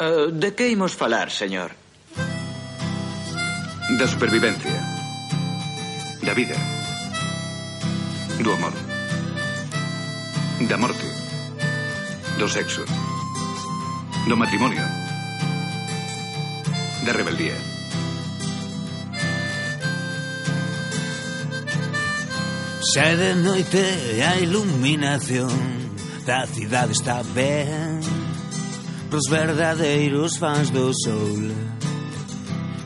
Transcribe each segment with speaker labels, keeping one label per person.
Speaker 1: Uh, de que imos falar, señor?
Speaker 2: Da supervivencia. Da vida. Do amor. Da morte. Do sexo. Do matrimonio. Da rebeldía.
Speaker 3: Xa de noite a iluminación da cidade está ben pros verdadeiros fans do sol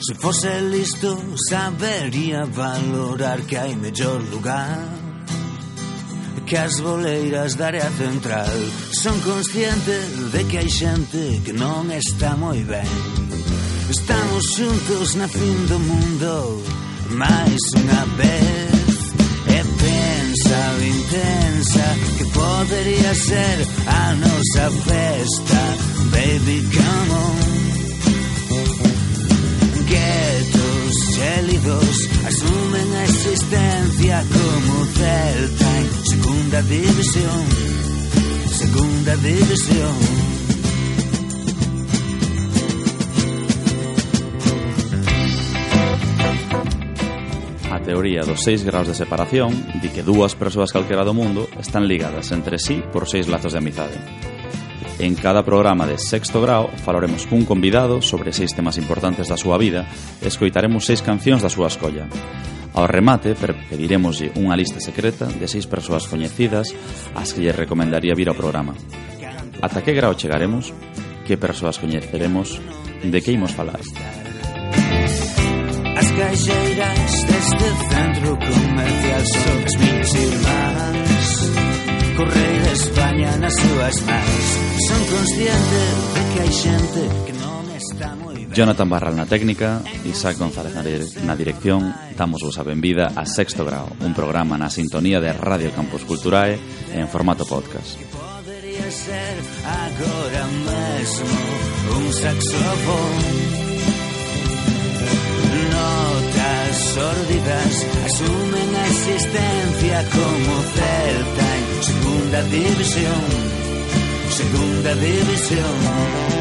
Speaker 3: Se fose listo sabería valorar que hai mellor lugar Que as boleiras da área central. Son consciente de que hai xente que non está moi ben Estamos xuntos na fin do mundo máis unha vez. E pensa o intensa que podería ser a nosa festa. Baby, come on. Guetos gélidos asumen a existencia como Celta en segunda división. Segunda división.
Speaker 4: teoría dos seis graus de separación di que dúas persoas calquera do mundo están ligadas entre sí por seis lazos de amizade. En cada programa de sexto grao falaremos cun convidado sobre seis temas importantes da súa vida e escoitaremos seis cancións da súa escolla. Ao remate, pediremoslle unha lista secreta de seis persoas coñecidas ás que lle recomendaría vir ao programa. Ata que grao chegaremos? Que persoas coñeceremos? De que imos falar?
Speaker 3: As caixeiras deste centro comercial son as minhas irmãs Correi de España nas súas mans. Son consciente de que hai xente que non está moi ben.
Speaker 4: Jonathan Barral na técnica, Isaac González na dirección. Damos vos a benvida a Sexto Grau Un programa na sintonía de Radio Campus Culturae en formato podcast.
Speaker 3: Que podería ser agora mesmo un saxofón. sórdidas asumen a existencia como Celta en segunda división, segunda división.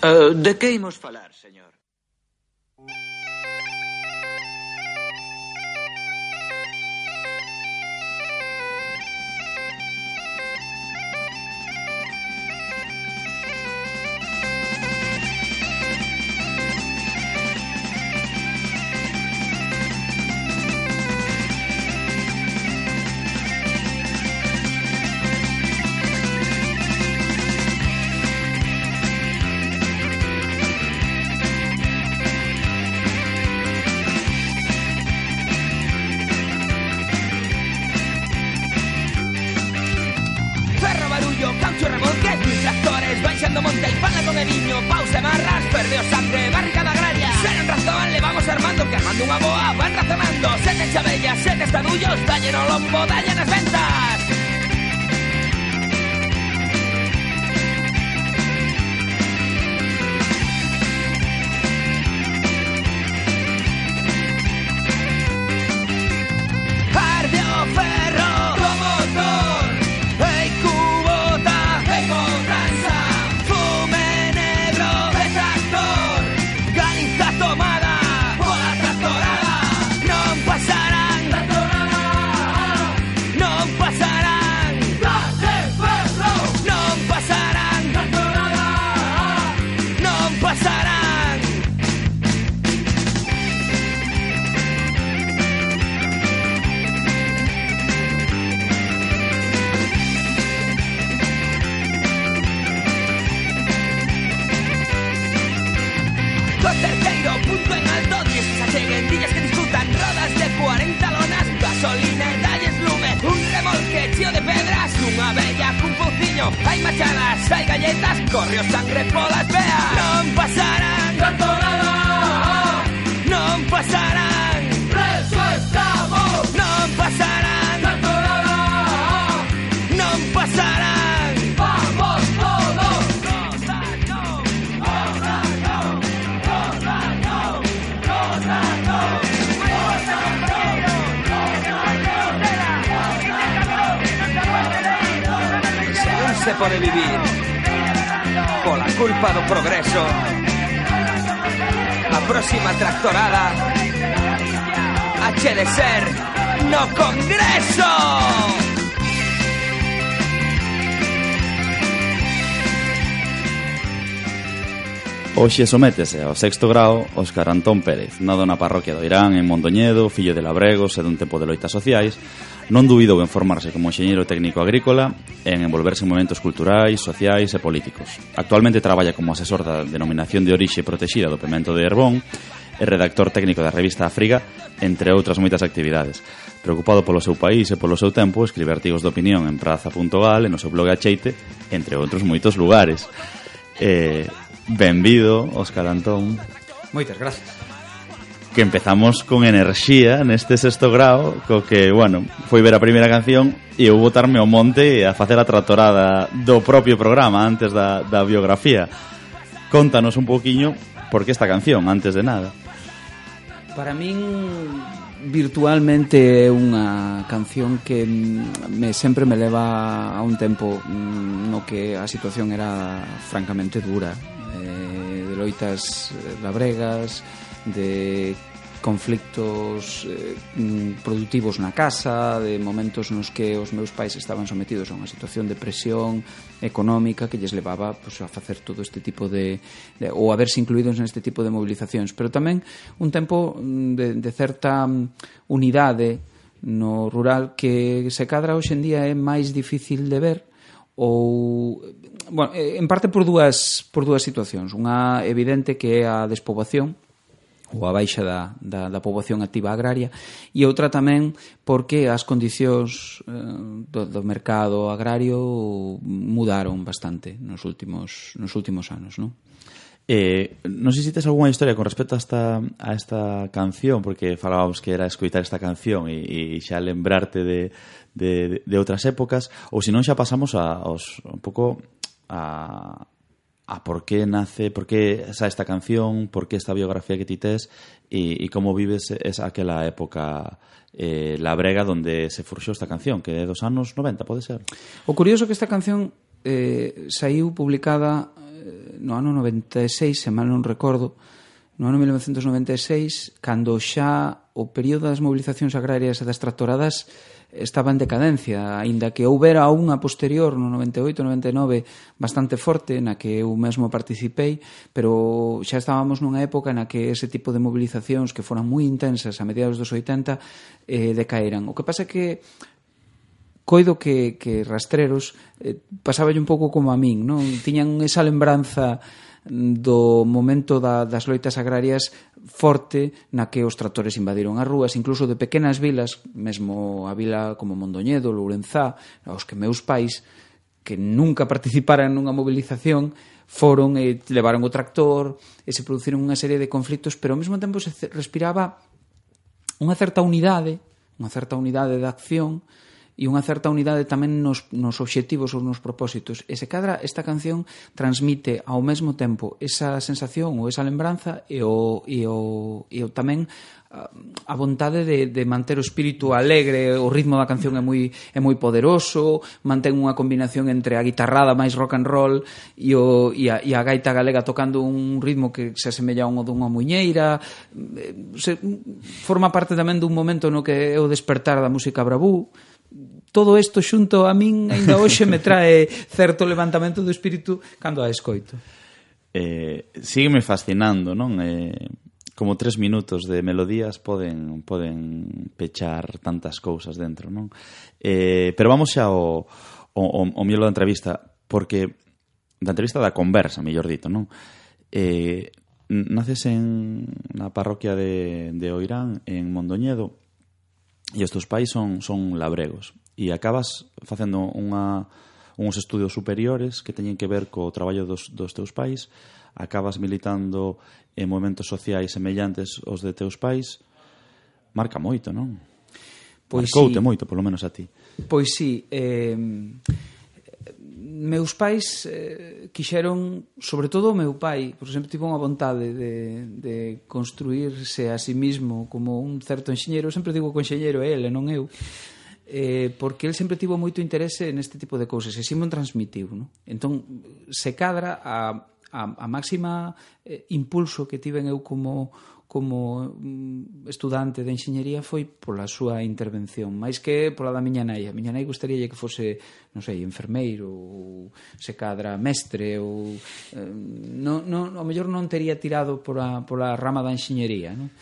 Speaker 1: Uh, de que imos falar, señor?
Speaker 5: granollers, tallen o l'embo, tallen es venta.
Speaker 4: Hoxe sométese ao sexto grau Óscar Antón Pérez, nado na parroquia do Irán, en Mondoñedo, fillo de labregos e dun tempo de loitas sociais, non dubidou en formarse como enxeñeiro técnico agrícola e en envolverse en movimentos culturais, sociais e políticos. Actualmente traballa como asesor da denominación de orixe protexida do Pemento de Herbón e redactor técnico da revista Afriga, entre outras moitas actividades. Preocupado polo seu país e polo seu tempo, escribe artigos de opinión en praza.gal e no seu blog Acheite, entre outros moitos lugares. Eh, Benvido, Óscar Antón.
Speaker 6: Moitas gracias.
Speaker 4: Que empezamos con enerxía neste sexto grau, co que, bueno, foi ver a primeira canción e eu botarme ao monte a facer a tratorada do propio programa antes da, da biografía. Contanos un poquinho por que esta canción, antes de nada.
Speaker 6: Para min virtualmente é unha canción que me sempre me leva a un tempo mm, no que a situación era francamente dura eh, de loitas eh, labregas, de conflictos eh, mm, productivos na casa, de momentos nos que os meus pais estaban sometidos a unha situación de presión económica que lles levaba pues, a facer todo este tipo de, de ou a verse incluídos neste tipo de movilizacións, pero tamén un tempo mm, de, de certa mm, unidade no rural que se cadra hoxendía é máis difícil de ver ou bueno, eh, en parte por dúas por dúas situacións. Unha evidente que é a despoboación, ou a baixa da, da, da poboación activa agraria e outra tamén porque as condicións eh, do, do mercado agrario mudaron bastante nos últimos, nos últimos anos non?
Speaker 4: Eh, non sei se tes algunha historia con respecto a esta, a esta canción porque falábamos que era escoitar esta canción e, e xa lembrarte de, de, de outras épocas ou se non xa pasamos a, aos, un pouco a, a por qué nace, por qué xa esta canción, por qué esta biografía que ti tes e, e como vives esa aquela época eh, la brega donde se furxou esta canción, que é dos anos 90, pode ser?
Speaker 6: O curioso que esta canción eh, saiu publicada eh, no ano 96, se mal non recordo, no ano 1996, cando xa o período das movilizacións agrarias e das tractoradas estaba en decadencia, aínda que houbera unha posterior no 98, 99 bastante forte na que eu mesmo participei, pero xa estábamos nunha época na que ese tipo de mobilizacións que foran moi intensas a mediados dos 80 eh, decaeran. O que pasa é que coido que, que rastreros eh, pasaba un pouco como a min, non? Tiñan esa lembranza do momento da, das loitas agrarias forte na que os tractores invadiron as rúas, incluso de pequenas vilas, mesmo a vila como Mondoñedo, Lourenzá, aos que meus pais que nunca participaran nunha mobilización foron e levaron o tractor e se produciron unha serie de conflitos, pero ao mesmo tempo se respiraba unha certa unidade, unha certa unidade de acción e unha certa unidade tamén nos, nos obxectivos ou nos propósitos. E se cadra esta canción transmite ao mesmo tempo esa sensación ou esa lembranza e o, e o, e o tamén ah, a vontade de, de manter o espírito alegre, o ritmo da canción é moi é moi poderoso, mantén unha combinación entre a guitarrada máis rock and roll e, o, e, a, e a gaita galega tocando un ritmo que se asemella a un dunha muñeira eh, se, forma parte tamén dun momento no que é o despertar da música bravú todo isto xunto a min aínda hoxe me trae certo levantamento do espírito cando a escoito.
Speaker 4: Eh, sígueme fascinando, non? Eh, como tres minutos de melodías poden poden pechar tantas cousas dentro, non? Eh, pero vamos xa ao, ao, ao miolo da entrevista, porque da entrevista da conversa, mellor dito, non? Eh, naces en na parroquia de, de Oirán, en Mondoñedo, e os teus pais son, son labregos e acabas facendo unha, uns estudios superiores que teñen que ver co traballo dos, dos teus pais, acabas militando en movimentos sociais semellantes aos de teus pais, marca moito, non? Pois Marcoute sí. moito, polo menos a ti.
Speaker 6: Pois sí, eh, meus pais eh, quixeron, sobre todo o meu pai, por exemplo, tivo unha vontade de, de construirse a sí mismo como un certo enxeñero, sempre digo que o enxeñero é ele, non eu, eh, porque el sempre tivo moito interese neste tipo de cousas e Simon transmitiu no? entón se cadra a, a, a máxima eh, impulso que tiven eu como como mm, estudante de enxeñería foi pola súa intervención, máis que pola da miña nai. A miña nai gustaría que fose, non sei, enfermeiro ou se cadra mestre ou eh, non, non, ao mellor non tería tirado pola, pola rama da enxeñería, non?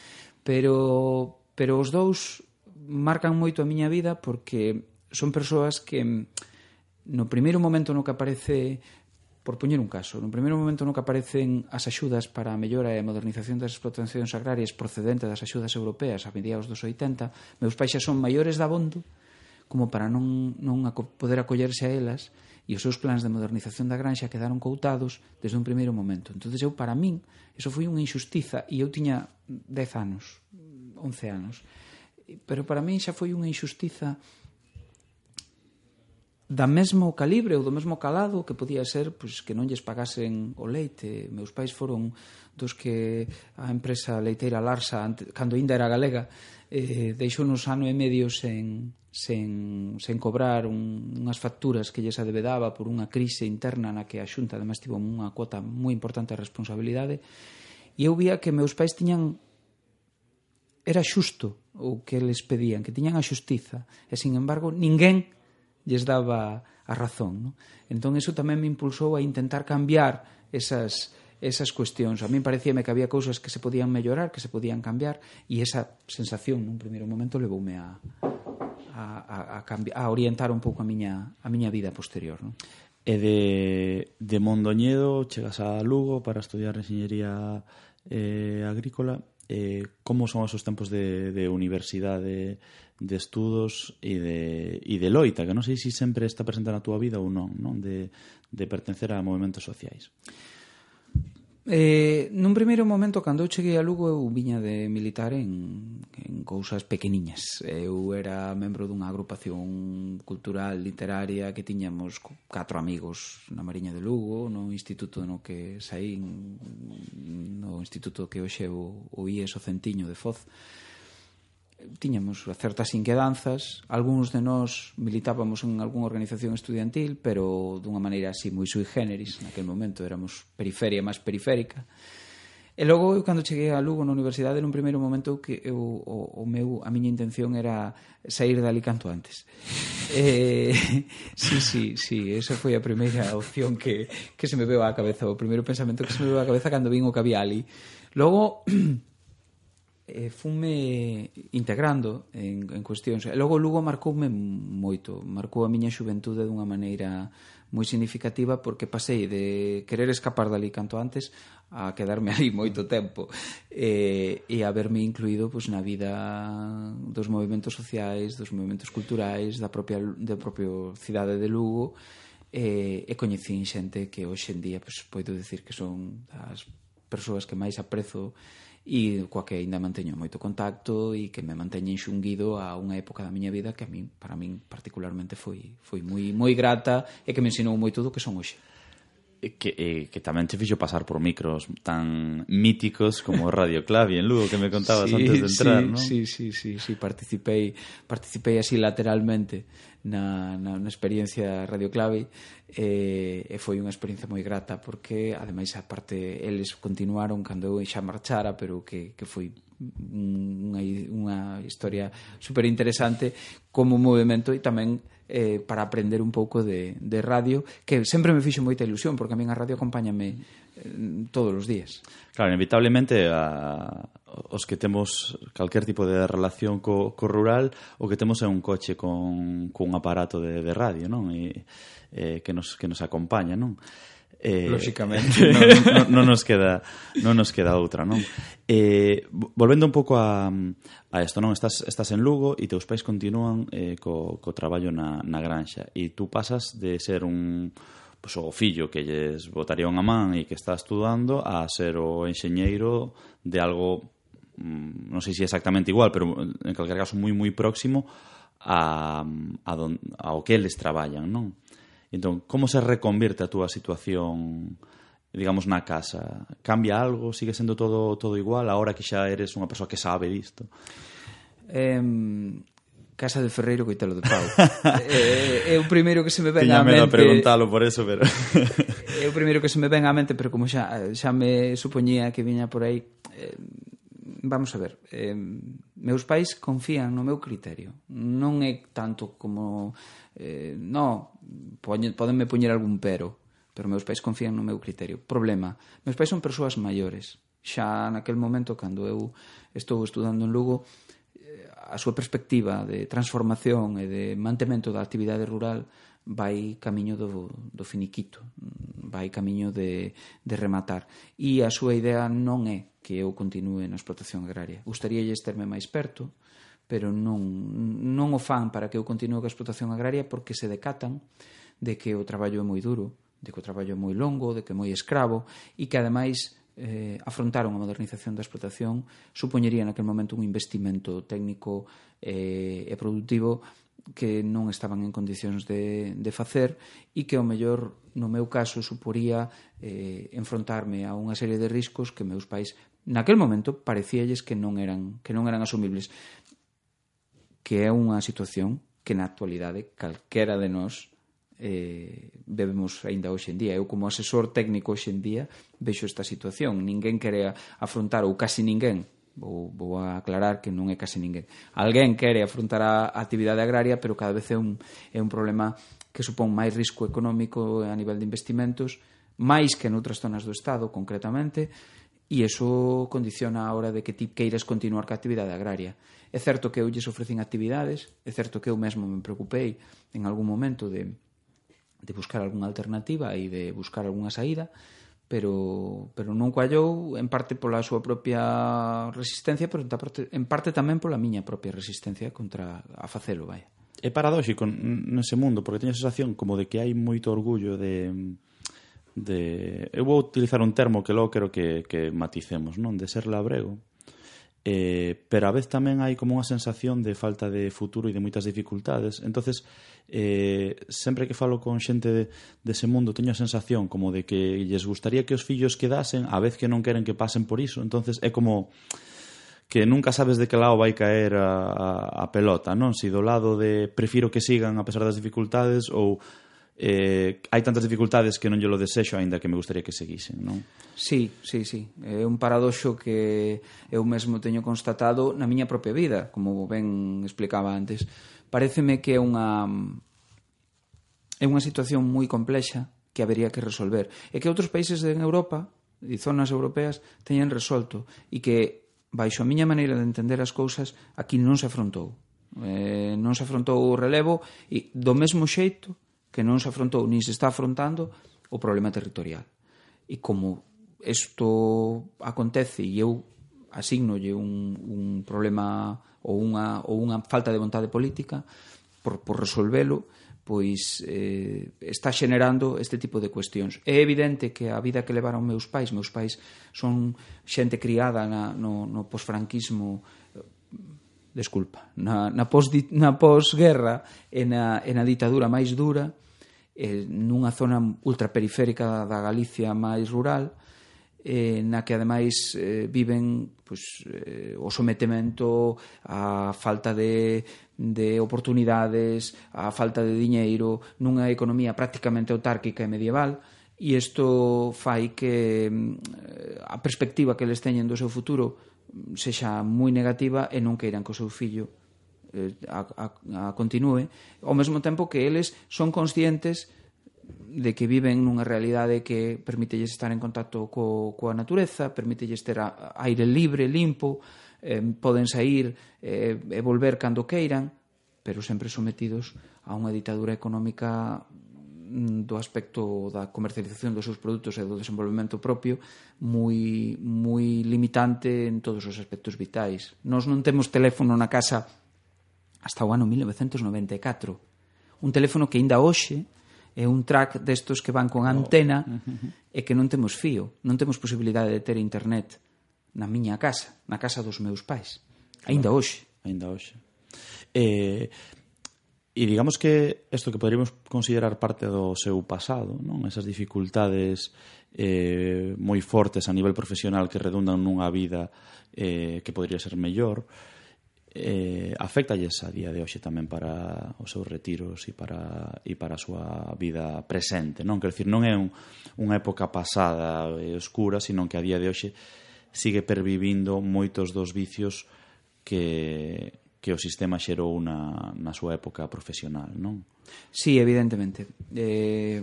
Speaker 6: Pero, pero os dous marcan moito a miña vida porque son persoas que mm, no primeiro momento no que aparece por poñer un caso, no primeiro momento no que aparecen as axudas para a mellora e a modernización das explotacións agrarias procedente das axudas europeas a mediados dos 80, meus pais xa son maiores da bondo como para non, non poder acollerse a elas e os seus plans de modernización da granxa quedaron coutados desde un primeiro momento. entonces eu, para min, eso foi unha injustiza e eu tiña 10 anos, 11 anos pero para min xa foi unha injustiza da mesmo calibre ou do mesmo calado que podía ser pois, que non lles pagasen o leite. Meus pais foron dos que a empresa leiteira Larsa, cando ainda era galega, eh, deixou nos ano e medio sen, sen, sen cobrar un, unhas facturas que lles adevedaba por unha crise interna na que a Xunta ademais tivo unha cuota moi importante de responsabilidade e eu vía que meus pais tiñan era xusto o que eles pedían, que tiñan a xustiza, e sin embargo ninguén lles daba a razón. Non? Entón eso tamén me impulsou a intentar cambiar esas, esas cuestións. A min parecíame que había cousas que se podían mellorar, que se podían cambiar, e esa sensación nun primeiro momento levoume a, a, a, a, cambiar, a orientar un pouco a miña, a miña vida posterior. Non?
Speaker 4: E de, de Mondoñedo chegas a Lugo para estudiar enxeñería eh, agrícola eh, como son os seus tempos de, de universidade, de estudos e de, e de loita, que non sei se sempre está presente na túa vida ou non, non? De, de pertencer a movimentos sociais.
Speaker 6: Eh, nun primeiro momento, cando eu cheguei a Lugo, eu viña de militar en, en cousas pequeniñas. Eu era membro dunha agrupación cultural, literaria, que tiñamos catro amigos na Mariña de Lugo, no instituto no que saí, no instituto que hoxe o, o IES o Centiño de Foz, tiñamos certas inquedanzas, algúns de nós militábamos en algunha organización estudiantil, pero dunha maneira así moi sui generis, naquel momento éramos periferia máis periférica. E logo eu cando cheguei a Lugo na universidade, nun primeiro momento que eu o, o meu a miña intención era sair dali canto antes. Eh, sí, sí, sí, esa foi a primeira opción que que se me veu á cabeza, o primeiro pensamento que se me veu á cabeza cando vin o que había ali. Logo Eh, e fume integrando en, en cuestións. E logo Lugo marcoume moito, marcou a miña xuventude dunha maneira moi significativa porque pasei de querer escapar dali canto antes a quedarme ali moito tempo e, e haberme incluído pois, na vida dos movimentos sociais, dos movimentos culturais, da propia, da propia cidade de Lugo eh, e, e coñecín xente que hoxe en día pois, poido decir que son as persoas que máis aprezo e coa que aínda manteño moito contacto e que me manteñen xunguido a unha época da miña vida que a min, para min particularmente foi foi moi moi grata e que me ensinou moito do que son hoxe
Speaker 4: que, eh, que tamén te fixo pasar por micros tan míticos como Radio Clavi en Lugo que me contabas
Speaker 6: sí,
Speaker 4: antes de entrar,
Speaker 6: sí,
Speaker 4: ¿no?
Speaker 6: Sí, sí, sí, sí, participei, participei así lateralmente na, na, na experiencia Radio Clave eh, e foi unha experiencia moi grata porque ademais a parte eles continuaron cando eu xa marchara pero que, que foi unha, unha historia super interesante como movimento e tamén eh, para aprender un pouco de, de radio, que sempre me fixo moita ilusión, porque a min a radio acompáñame eh, todos os días.
Speaker 4: Claro, inevitablemente a, os que temos calquer tipo de relación co, co rural, o que temos é un coche con, con un aparato de, de radio, non? E, eh, que, nos, que nos acompaña, non?
Speaker 6: Eh, Lóxicamente
Speaker 4: non, non, non nos queda non nos queda outra, non? Eh, volvendo un pouco a, a isto, non? Estás, estás en Lugo e teus pais continúan eh, co, co traballo na, na granxa e tú pasas de ser un pues, o fillo que lles botaría unha man e que está estudando a ser o enxeñeiro de algo mm, non sei se exactamente igual, pero en calquer caso moi moi próximo a, a don, ao que eles traballan, non? Entón, como se reconvirte a túa situación digamos na casa? Cambia algo? Sigue sendo todo todo igual agora que xa eres unha persoa que sabe disto?
Speaker 6: Eh, Casa de Ferreiro Coitelo de Pau. é, eh, é o primeiro que se me ven
Speaker 4: Tiña a
Speaker 6: mente.
Speaker 4: preguntalo por eso, pero...
Speaker 6: é o primeiro que se me ven á mente, pero como xa, xa me supoñía que viña por aí, eh, vamos a ver, eh, meus pais confían no meu criterio. Non é tanto como, eh, no, poñe, podenme poñer algún pero, pero meus pais confían no meu criterio. Problema, meus pais son persoas maiores. Xa naquel momento, cando eu estou estudando en Lugo, eh, a súa perspectiva de transformación e de mantemento da actividade rural vai camiño do, do finiquito, vai camiño de, de rematar. E a súa idea non é que eu continue na explotación agraria. Gustaríalles terme máis perto, pero non, non o fan para que eu continue coa explotación agraria porque se decatan de que o traballo é moi duro, de que o traballo é moi longo, de que é moi escravo e que ademais eh, afrontar a modernización da explotación supoñería naquele momento un investimento técnico eh, e productivo que non estaban en condicións de, de facer e que, ao mellor, no meu caso, suporía eh, enfrontarme a unha serie de riscos que meus pais naquel momento parecíalles que non eran que non eran asumibles que é unha situación que na actualidade calquera de nós eh, bebemos aínda hoxe en día. Eu como asesor técnico hoxe en día vexo esta situación. Ninguén quere afrontar, ou casi ninguén, vou, vou a aclarar que non é case ninguén. Alguén quere afrontar a actividade agraria, pero cada vez é un, é un problema que supón máis risco económico a nivel de investimentos, máis que noutras zonas do Estado, concretamente, e iso condiciona a hora de que ti queiras continuar ca actividade agraria. É certo que eu lles ofrecín actividades, é certo que eu mesmo me preocupei en algún momento de, de buscar algunha alternativa e de buscar algunha saída, pero pero non coallou en parte pola súa propia resistencia, pero parte, en parte tamén pola miña propia resistencia contra a facelo, vai.
Speaker 4: É paradóxico nese mundo, porque teño a sensación como de que hai moito orgullo de de eu vou utilizar un termo que logo quero que que maticemos, non, de ser labrego, eh, pero a vez tamén hai como unha sensación de falta de futuro e de moitas dificultades. entonces eh, sempre que falo con xente de, dese mundo teño a sensación como de que lles gustaría que os fillos quedasen a vez que non queren que pasen por iso. entonces é como que nunca sabes de que lado vai caer a, a, a pelota, non? Si do lado de prefiro que sigan a pesar das dificultades ou eh, hai tantas dificultades que non lle lo desexo aínda que me gustaría que seguisen, non?
Speaker 6: Sí, sí, sí. É un paradoxo que eu mesmo teño constatado na miña propia vida, como ben explicaba antes. Pareceme que é unha é unha situación moi complexa que habería que resolver e que outros países en Europa e zonas europeas teñen resolto e que baixo a miña maneira de entender as cousas aquí non se afrontou eh, non se afrontou o relevo e do mesmo xeito que non se afrontou nin se está afrontando o problema territorial. E como isto acontece e eu asignolle un, un problema ou unha, ou unha falta de vontade política por, por resolvelo, pois eh, está xenerando este tipo de cuestións. É evidente que a vida que levaron meus pais, meus pais son xente criada na, no, no posfranquismo, desculpa, na, na, pos, na posguerra e na, e na ditadura máis dura, eh, nunha zona ultraperiférica da Galicia máis rural eh, na que ademais eh, viven pues, eh, o sometemento a falta de, de oportunidades, a falta de diñeiro, nunha economía prácticamente autárquica e medieval, e isto fai que eh, a perspectiva que les teñen do seu futuro sexa moi negativa e non queiran que o seu fillo Eh, a, a, a continue, ao mesmo tempo que eles son conscientes de que viven nunha realidade que permitelles estar en contacto co, coa natureza, permitelles ter a, aire libre, limpo, eh, poden sair eh, e volver cando queiran, pero sempre sometidos a unha ditadura económica mm, do aspecto da comercialización dos seus produtos e do desenvolvemento propio moi moi limitante en todos os aspectos vitais. Nós non temos teléfono na casa hasta o ano 1994. Un teléfono que aínda hoxe é un track destos que van con oh. antena oh. e que non temos fío, non temos posibilidade de ter internet na miña casa, na casa dos meus pais. Aínda claro. hoxe.
Speaker 4: Aínda hoxe. Eh, e digamos que isto que poderíamos considerar parte do seu pasado, non esas dificultades eh, moi fortes a nivel profesional que redundan nunha vida eh, que podría ser mellor, eh, eh, afectalles a día de hoxe tamén para os seus retiros e para, e para a súa vida presente, non? Quer dicir, non é un, unha época pasada e oscura, sino que a día de hoxe sigue pervivindo moitos dos vicios que, que o sistema xerou na, na súa época profesional, non?
Speaker 6: Sí, evidentemente. Eh,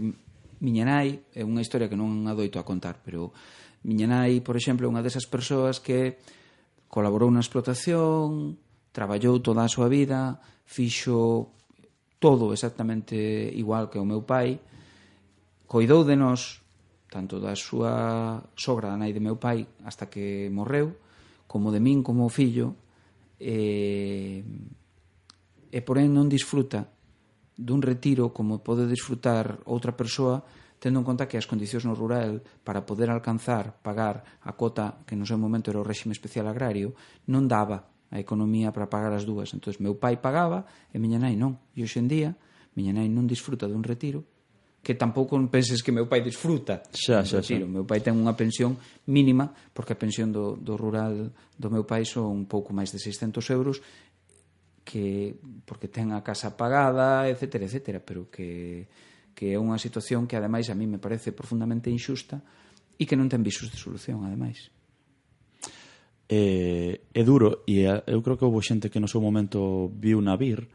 Speaker 6: miña nai é unha historia que non adoito a contar, pero miña nai, por exemplo, é unha desas persoas que colaborou na explotación, traballou toda a súa vida, fixo todo exactamente igual que o meu pai, coidou de nós, tanto da súa sogra, da nai de meu pai, hasta que morreu, como de min como fillo, e, e porén non disfruta dun retiro como pode disfrutar outra persoa tendo en conta que as condicións no rural para poder alcanzar, pagar a cota que no seu momento era o réxime especial agrario, non daba a economía para pagar as dúas. Entón, meu pai pagaba e miña nai non. E hoxe en día, miña nai non disfruta dun retiro que tampouco penses que meu pai disfruta
Speaker 4: xa, xa,
Speaker 6: retiro. Xa. Meu pai ten unha pensión mínima, porque a pensión do, do rural do meu pai son un pouco máis de 600 euros, que porque ten a casa pagada, etc, etc, pero que, que é unha situación que ademais a mí me parece profundamente injusta e que non ten visos de solución, ademais
Speaker 4: é, é duro e eh, eu creo que houve xente que no seu momento viu na vir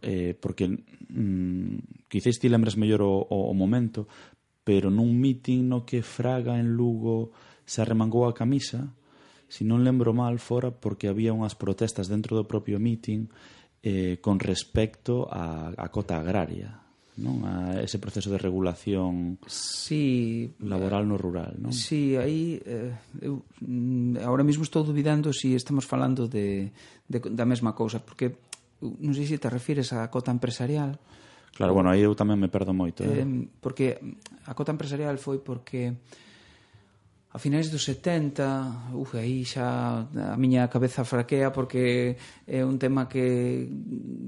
Speaker 4: eh, porque mm, quizás ti lembras mellor o, o, o momento pero nun meeting no que Fraga en Lugo se arremangou a camisa se non lembro mal fora porque había unhas protestas dentro do propio meeting eh, con respecto a, a cota agraria non? A ese proceso de regulación
Speaker 6: sí,
Speaker 4: laboral no rural, non?
Speaker 6: Sí, aí eh, eu mm, ahora mesmo estou dubidando se si estamos falando de, de da mesma cousa, porque non sei se te refires á cota empresarial.
Speaker 4: Claro, bueno, aí eu tamén me perdo moito. Eh,
Speaker 6: eh porque a cota empresarial foi porque a finais dos 70, uf, aí xa a miña cabeza fraquea porque é un tema que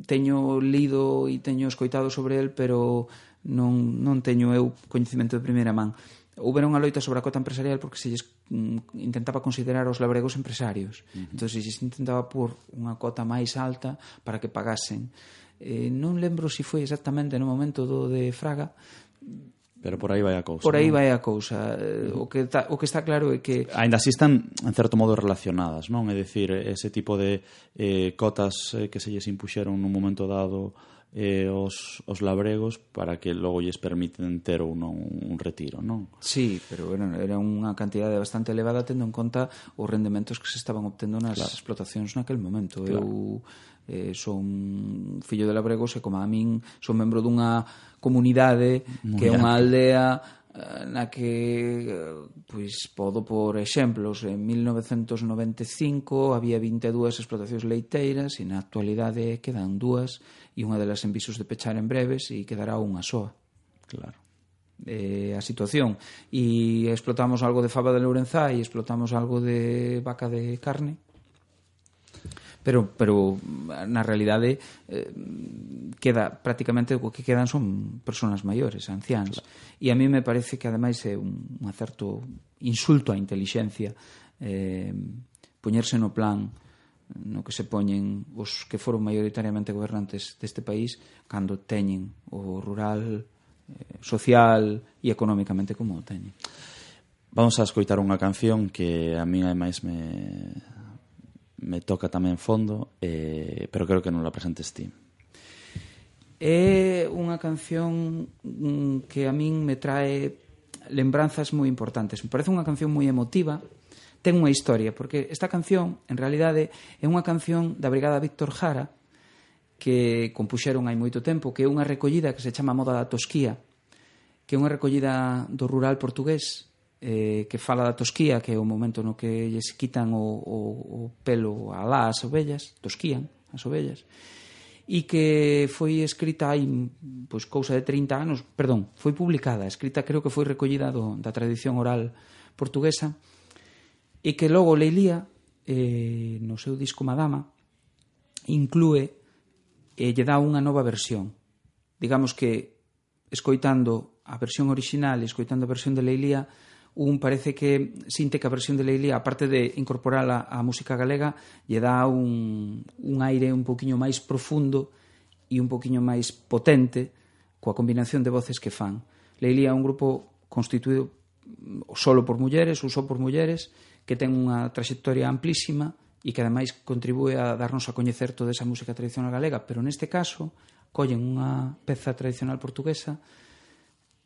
Speaker 6: teño lido e teño escoitado sobre el, pero non, non teño eu coñecemento de primeira man. Houbera unha loita sobre a cota empresarial porque se lles mm, intentaba considerar os labregos empresarios. Uh -huh. Entón, se lles intentaba por unha cota máis alta para que pagasen. Eh, non lembro se si foi exactamente no momento do de Fraga,
Speaker 4: Pero por aí vai a cousa.
Speaker 6: Por aí non? vai a cousa. O que, ta, o que está claro é que...
Speaker 4: Ainda así están, en certo modo, relacionadas, non? É dicir, ese tipo de eh, cotas eh, que se lles impuxeron nun momento dado eh, os, os labregos para que logo lles permiten ter ou non un retiro, non?
Speaker 6: Sí, pero bueno, era unha cantidade bastante elevada tendo en conta os rendementos que se estaban obtendo nas claro. explotacións naquel momento. Claro. Eu eh, son fillo de labregos e como a min son membro dunha comunidade Muy que é unha aldea eh, na que eh, pois podo por exemplos en 1995 había 22 explotacións leiteiras e na actualidade quedan dúas e unha delas en visos de pechar en breves e quedará unha soa.
Speaker 4: Claro.
Speaker 6: Eh, a situación. E explotamos algo de fava de lourenzá e explotamos algo de vaca de carne pero pero na realidade eh, queda prácticamente o que quedan son personas maiores, anciáns. Claro. E a mí me parece que ademais é un, un certo insulto á intelixencia eh, poñerse no plan no que se poñen os que foron maioritariamente gobernantes deste país cando teñen o rural, eh, social e económicamente como o teñen.
Speaker 4: Vamos a escoitar unha canción que a mí ademais me me toca tamén fondo, eh, pero creo que non la presentes ti.
Speaker 6: É unha canción mm, que a min me trae lembranzas moi importantes. Me parece unha canción moi emotiva, ten unha historia, porque esta canción, en realidade, é unha canción da Brigada Víctor Jara, que compuxeron hai moito tempo, que é unha recollida que se chama Moda da Tosquía, que é unha recollida do rural portugués, eh, que fala da tosquía, que é o momento no que lles quitan o, o, o pelo alá as ovellas, tosquían as ovellas, e que foi escrita hai pois, cousa de 30 anos, perdón, foi publicada, escrita creo que foi recollida do, da tradición oral portuguesa, e que logo Leilía, eh, no seu disco Madama, inclúe e lle dá unha nova versión. Digamos que, escoitando a versión original e escoitando a versión de Leilía, un parece que sinte que a versión de Leilía, aparte de incorporala á música galega, lle dá un, un aire un poquinho máis profundo e un poquinho máis potente coa combinación de voces que fan. Leilía é un grupo constituído solo por mulleres, ou só por mulleres, que ten unha traxectoria amplísima e que ademais contribúe a darnos a coñecer toda esa música tradicional galega, pero neste caso collen unha peza tradicional portuguesa,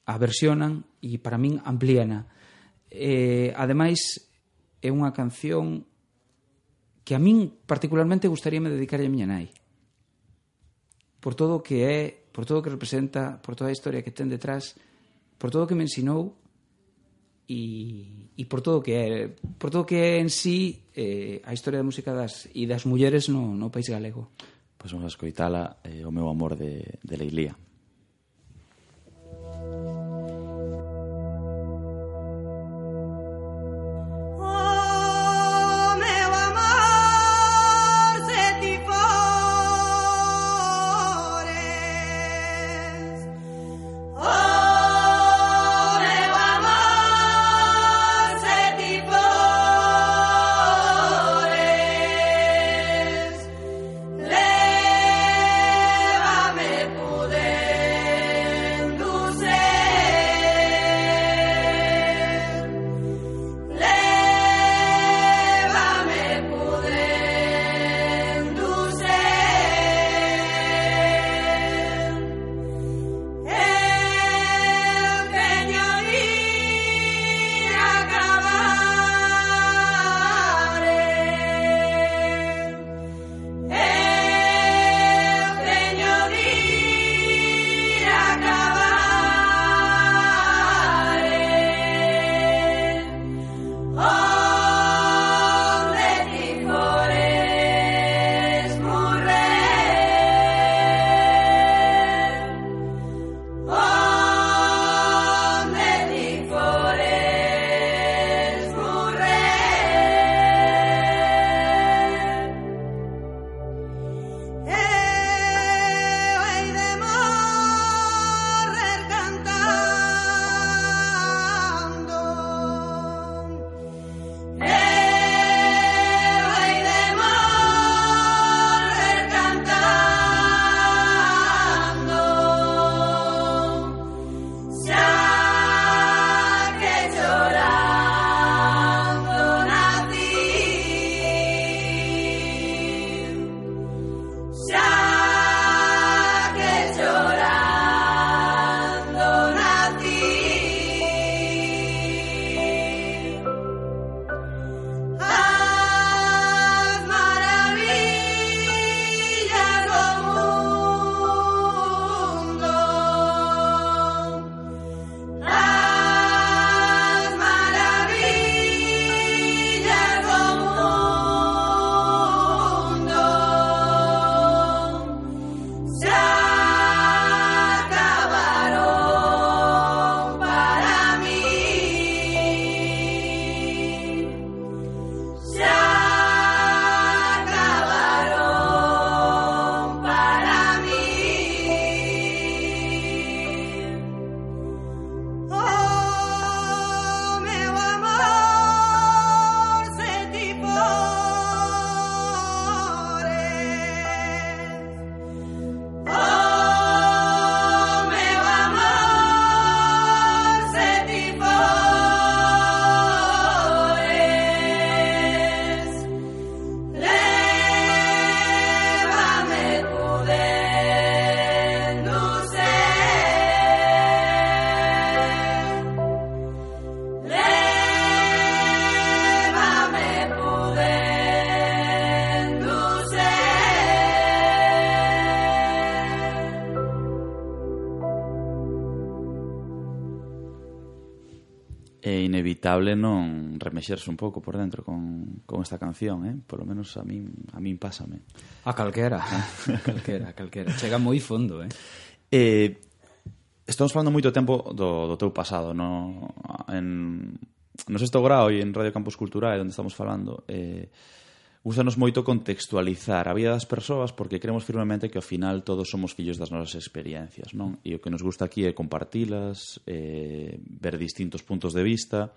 Speaker 6: a versionan e para min amplíana Eh, ademais, é unha canción que a min particularmente gustaríame dedicarlle a miña nai. Por todo o que é, por todo o que representa, por toda a historia que ten detrás, por todo o que me ensinou e, e por todo o que é, por todo o que é en sí eh, a historia da música das e das mulleres no, no país galego.
Speaker 4: Pois vamos a escoitala eh, o meu amor de, de Leilía. Thank inevitable non remexerse un pouco por dentro con, con esta canción, eh? Polo menos a min, a min pásame.
Speaker 6: A calquera, a calquera, a calquera. Chega moi fondo, eh?
Speaker 4: Eh, estamos falando moito tempo do, do teu pasado, no, en, no sexto grau e en Radio Campus Cultural, onde estamos falando, eh, Úsanos moito contextualizar a vida das persoas porque creemos firmemente que ao final todos somos fillos das nosas experiencias, non? E o que nos gusta aquí é compartilas, eh, ver distintos puntos de vista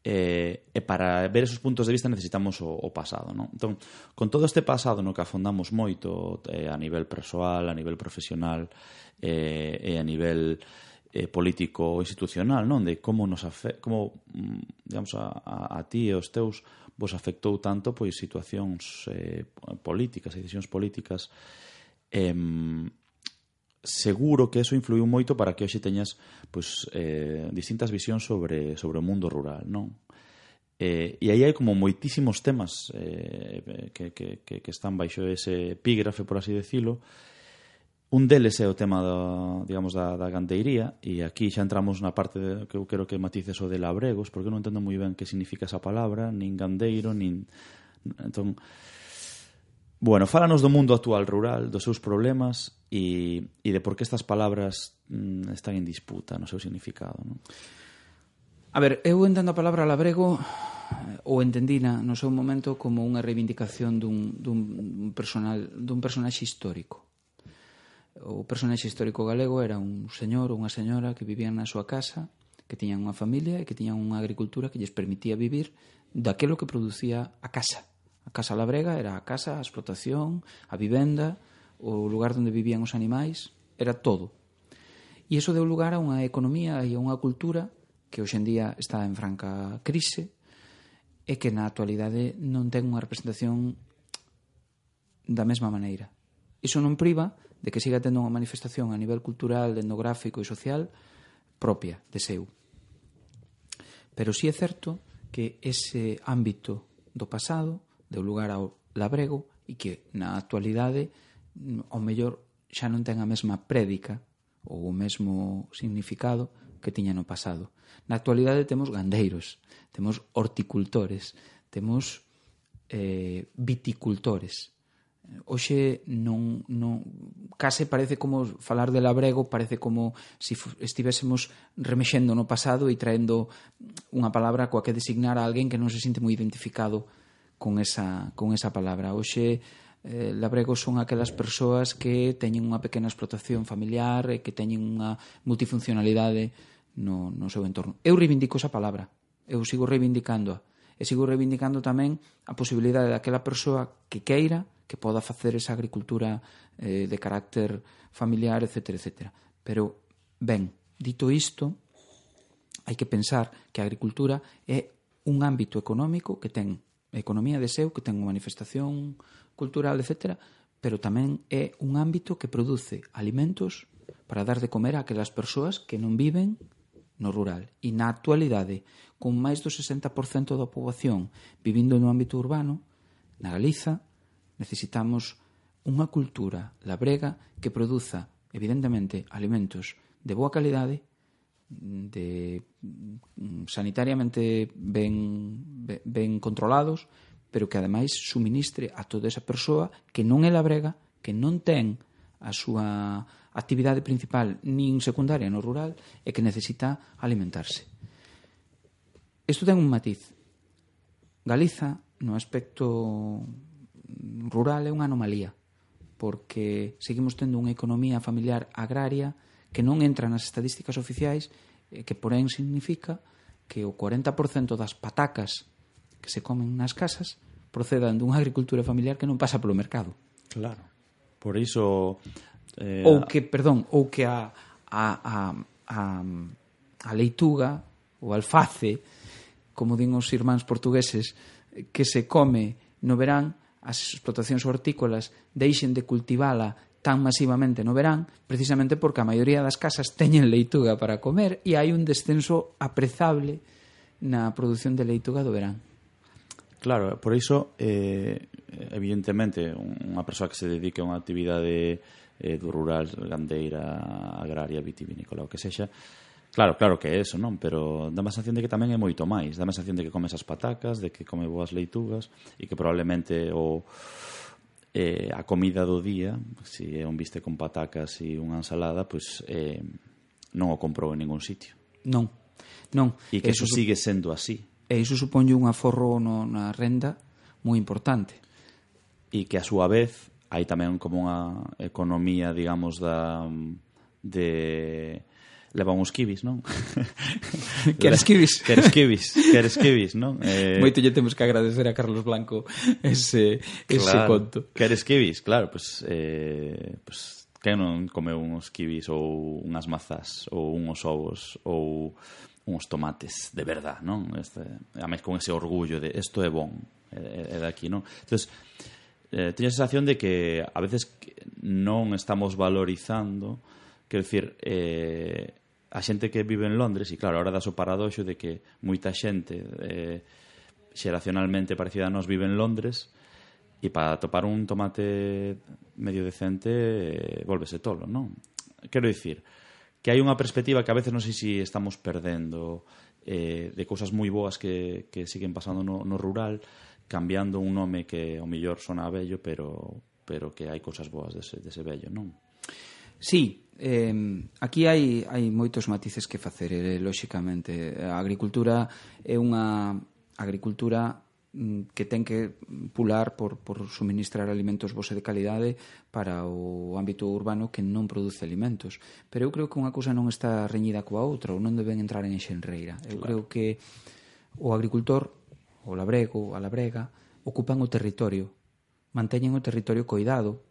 Speaker 4: eh, e para ver esos puntos de vista necesitamos o, o pasado, non? Entón, con todo este pasado no que afondamos moito eh, a nivel persoal, a nivel profesional eh, e a nivel eh, político ou institucional, non? De como nos afe como mm, digamos a, a, a ti e os teus vos afectou tanto pois situacións eh, políticas, decisións políticas eh, seguro que eso influiu moito para que hoxe teñas pois, eh, distintas visións sobre, sobre o mundo rural, non? Eh, e aí hai como moitísimos temas eh, que, que, que, que están baixo ese epígrafe, por así decirlo, Un deles é o tema da, digamos, da, da gandeiría e aquí xa entramos na parte de, que eu quero que matices o de labregos porque eu non entendo moi ben que significa esa palabra nin gandeiro, nin... Entón, bueno, fálanos do mundo actual rural, dos seus problemas e, e de por que estas palabras mm, están en disputa no seu significado. Non?
Speaker 6: A ver, eu entendo a palabra labrego eh, ou entendina no seu momento como unha reivindicación dun, dun personal dun personaxe histórico o personaxe histórico galego era un señor ou unha señora que vivían na súa casa, que tiñan unha familia e que tiñan unha agricultura que lles permitía vivir daquelo que producía a casa. A casa labrega era a casa, a explotación, a vivenda, o lugar onde vivían os animais, era todo. E iso deu lugar a unha economía e a unha cultura que hoxendía está en franca crise e que na actualidade non ten unha representación da mesma maneira. Iso non priva de que siga tendo unha manifestación a nivel cultural, etnográfico e social propia de seu. Pero sí é certo que ese ámbito do pasado deu lugar ao labrego e que na actualidade ao mellor xa non ten a mesma prédica ou o mesmo significado que tiña no pasado. Na actualidade temos gandeiros, temos horticultores, temos eh, viticultores, hoxe non, non case parece como falar de labrego, parece como se si estivésemos remexendo no pasado e traendo unha palabra coa que designar a alguén que non se sinte moi identificado con esa, con esa palabra. Hoxe eh, labregos son aquelas persoas que teñen unha pequena explotación familiar e que teñen unha multifuncionalidade no, no seu entorno. Eu reivindico esa palabra, eu sigo reivindicándoa e sigo reivindicando tamén a posibilidade daquela persoa que queira que poda facer esa agricultura eh, de carácter familiar, etc. etc. Pero, ben, dito isto, hai que pensar que a agricultura é un ámbito económico que ten economía de seu, que ten unha manifestación cultural, etc., pero tamén é un ámbito que produce alimentos para dar de comer a aquelas persoas que non viven no rural. E na actualidade, con máis do 60% da poboación vivindo no ámbito urbano, na Galiza necesitamos unha cultura labrega que produza, evidentemente, alimentos de boa calidade, de mm, sanitariamente ben, ben, ben controlados, pero que ademais suministre a toda esa persoa que non é labrega, que non ten a súa actividade principal nin secundaria no rural e que necesita alimentarse. Isto ten un matiz. Galiza, no aspecto rural, é unha anomalía, porque seguimos tendo unha economía familiar agraria que non entra nas estadísticas oficiais e que, porén, significa que o 40% das patacas que se comen nas casas procedan dunha agricultura familiar que non pasa polo mercado.
Speaker 4: Claro. Por iso
Speaker 6: Eh, ou que, perdón, ou que a, a, a, a, a leituga, o alface, como din os irmáns portugueses, que se come no verán, as explotacións hortícolas deixen de cultivala tan masivamente no verán, precisamente porque a maioría das casas teñen leituga para comer e hai un descenso aprezable na produción de leituga do verán.
Speaker 4: Claro, por iso, eh, evidentemente, unha persoa que se dedique a unha actividade eh, do rural, gandeira, agraria, vitivinícola, o que sexa, Claro, claro que é eso, non? Pero dá a sensación de que tamén é moito máis. Dá a sensación de que come esas patacas, de que come boas leitugas e que probablemente o eh, a comida do día, se é un biste con patacas e unha ensalada, pois eh, non o comprou en ningún sitio.
Speaker 6: Non, non.
Speaker 4: E que eso, eso sigue sendo así.
Speaker 6: E iso suponlle un aforro no, na renda moi importante.
Speaker 4: E que a súa vez hai tamén como unha economía, digamos, da de leva uns kibis, non?
Speaker 6: Queres kibis?
Speaker 4: Queres kibis, queres kibis, non?
Speaker 6: Eh... Moito lle temos que agradecer a Carlos Blanco ese, ese
Speaker 4: claro,
Speaker 6: conto.
Speaker 4: Queres kibis, claro, pois... Pues, eh, pues, que non comeu uns kibis ou unhas mazas ou uns ovos ou uns tomates de verdad, non? Este, a máis con ese orgullo de isto é bon, é, é daqui, non? Entonces, eh, teño a sensación de que a veces non estamos valorizando, quero dicir, eh, a xente que vive en Londres, e claro, ahora das o paradoxo de que moita xente eh, xeracionalmente parecida a nós vive en Londres, e para topar un tomate medio decente eh, volvese tolo, non? Quero dicir que hai unha perspectiva que a veces non sei se si estamos perdendo eh, de cousas moi boas que, que siguen pasando no, no rural cambiando un nome que ao mellor sona bello, pero pero que hai cousas boas dese, dese bello, non?
Speaker 6: Sí, eh, aquí hai, hai moitos matices que facer, eh, lóxicamente. A agricultura é unha agricultura mm, que ten que pular por, por suministrar alimentos bose de calidade para o ámbito urbano que non produce alimentos. Pero eu creo que unha cousa non está reñida coa outra, ou non deben entrar en xenreira. Eu claro. creo que o agricultor o labrego, a labrega, ocupan o territorio, manteñen o territorio coidado,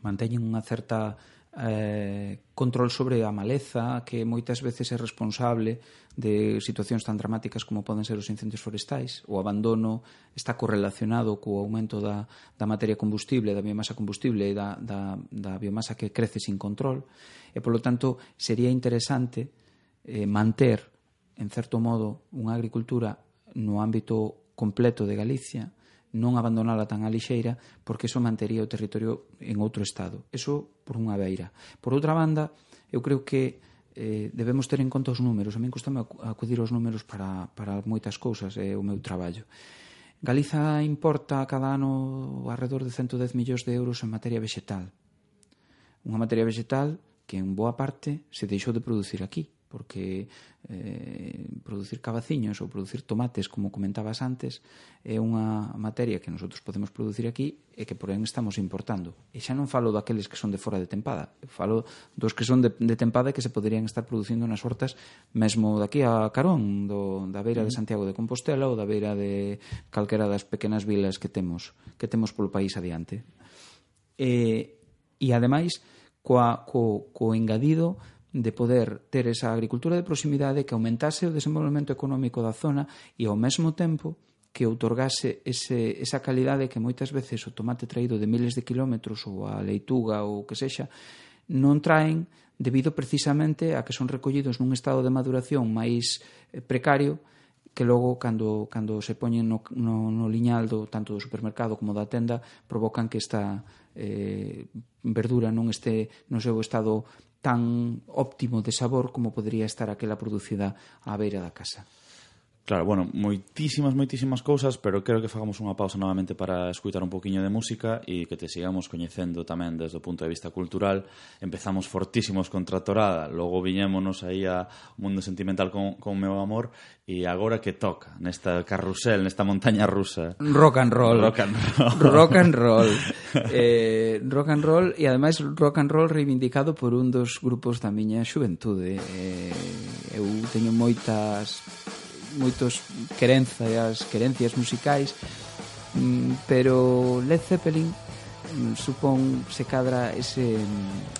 Speaker 6: manteñen unha certa eh, control sobre a maleza que moitas veces é responsable de situacións tan dramáticas como poden ser os incendios forestais. O abandono está correlacionado co aumento da, da materia combustible, da biomasa combustible e da, da, da biomasa que crece sin control. E, polo tanto, sería interesante eh, manter, en certo modo, unha agricultura no ámbito completo de Galicia, non abandonala tan a lixeira, porque eso mantería o territorio en outro estado. Eso por unha beira. Por outra banda, eu creo que eh, debemos ter en conta os números. A min costame acudir aos números para, para moitas cousas, é eh, o meu traballo. Galiza importa cada ano alrededor de 110 millóns de euros en materia vexetal. Unha materia vexetal que en boa parte se deixou de producir aquí porque eh, producir cabaciños ou producir tomates, como comentabas antes, é unha materia que nosotros podemos producir aquí e que porén estamos importando. E xa non falo daqueles que son de fora de tempada, falo dos que son de, de tempada e que se poderían estar producindo nas hortas mesmo daqui a Carón, do, da beira de Santiago de Compostela ou da beira de calquera das pequenas vilas que temos que temos polo país adiante. E, e ademais, coa, co, co engadido de poder ter esa agricultura de proximidade que aumentase o desenvolvemento económico da zona e ao mesmo tempo que outorgase ese, esa calidade que moitas veces o tomate traído de miles de kilómetros ou a leituga ou o que sexa non traen debido precisamente a que son recollidos nun estado de maduración máis eh, precario que logo cando, cando se poñen no, no, no liñal do, tanto do supermercado como da tenda provocan que esta eh, verdura non este no seu estado tan óptimo de sabor como podría estar aquela producida á beira da casa.
Speaker 4: Claro, bueno, moitísimas, moitísimas cousas, pero creo que fagamos unha pausa novamente para escutar un poquinho de música e que te sigamos coñecendo tamén desde o punto de vista cultural. Empezamos fortísimos contra Torada, logo viñémonos aí a Mundo Sentimental con, con Meu Amor e agora que toca nesta carrusel, nesta montaña rusa.
Speaker 6: Rock and roll.
Speaker 4: Rock and roll.
Speaker 6: rock and roll. eh, rock and roll e ademais rock and roll reivindicado por un dos grupos da miña xuventude. Eh, eu teño moitas moitos querenzas, querencias musicais, mm, pero Led Zeppelin mm, supón se cadra ese,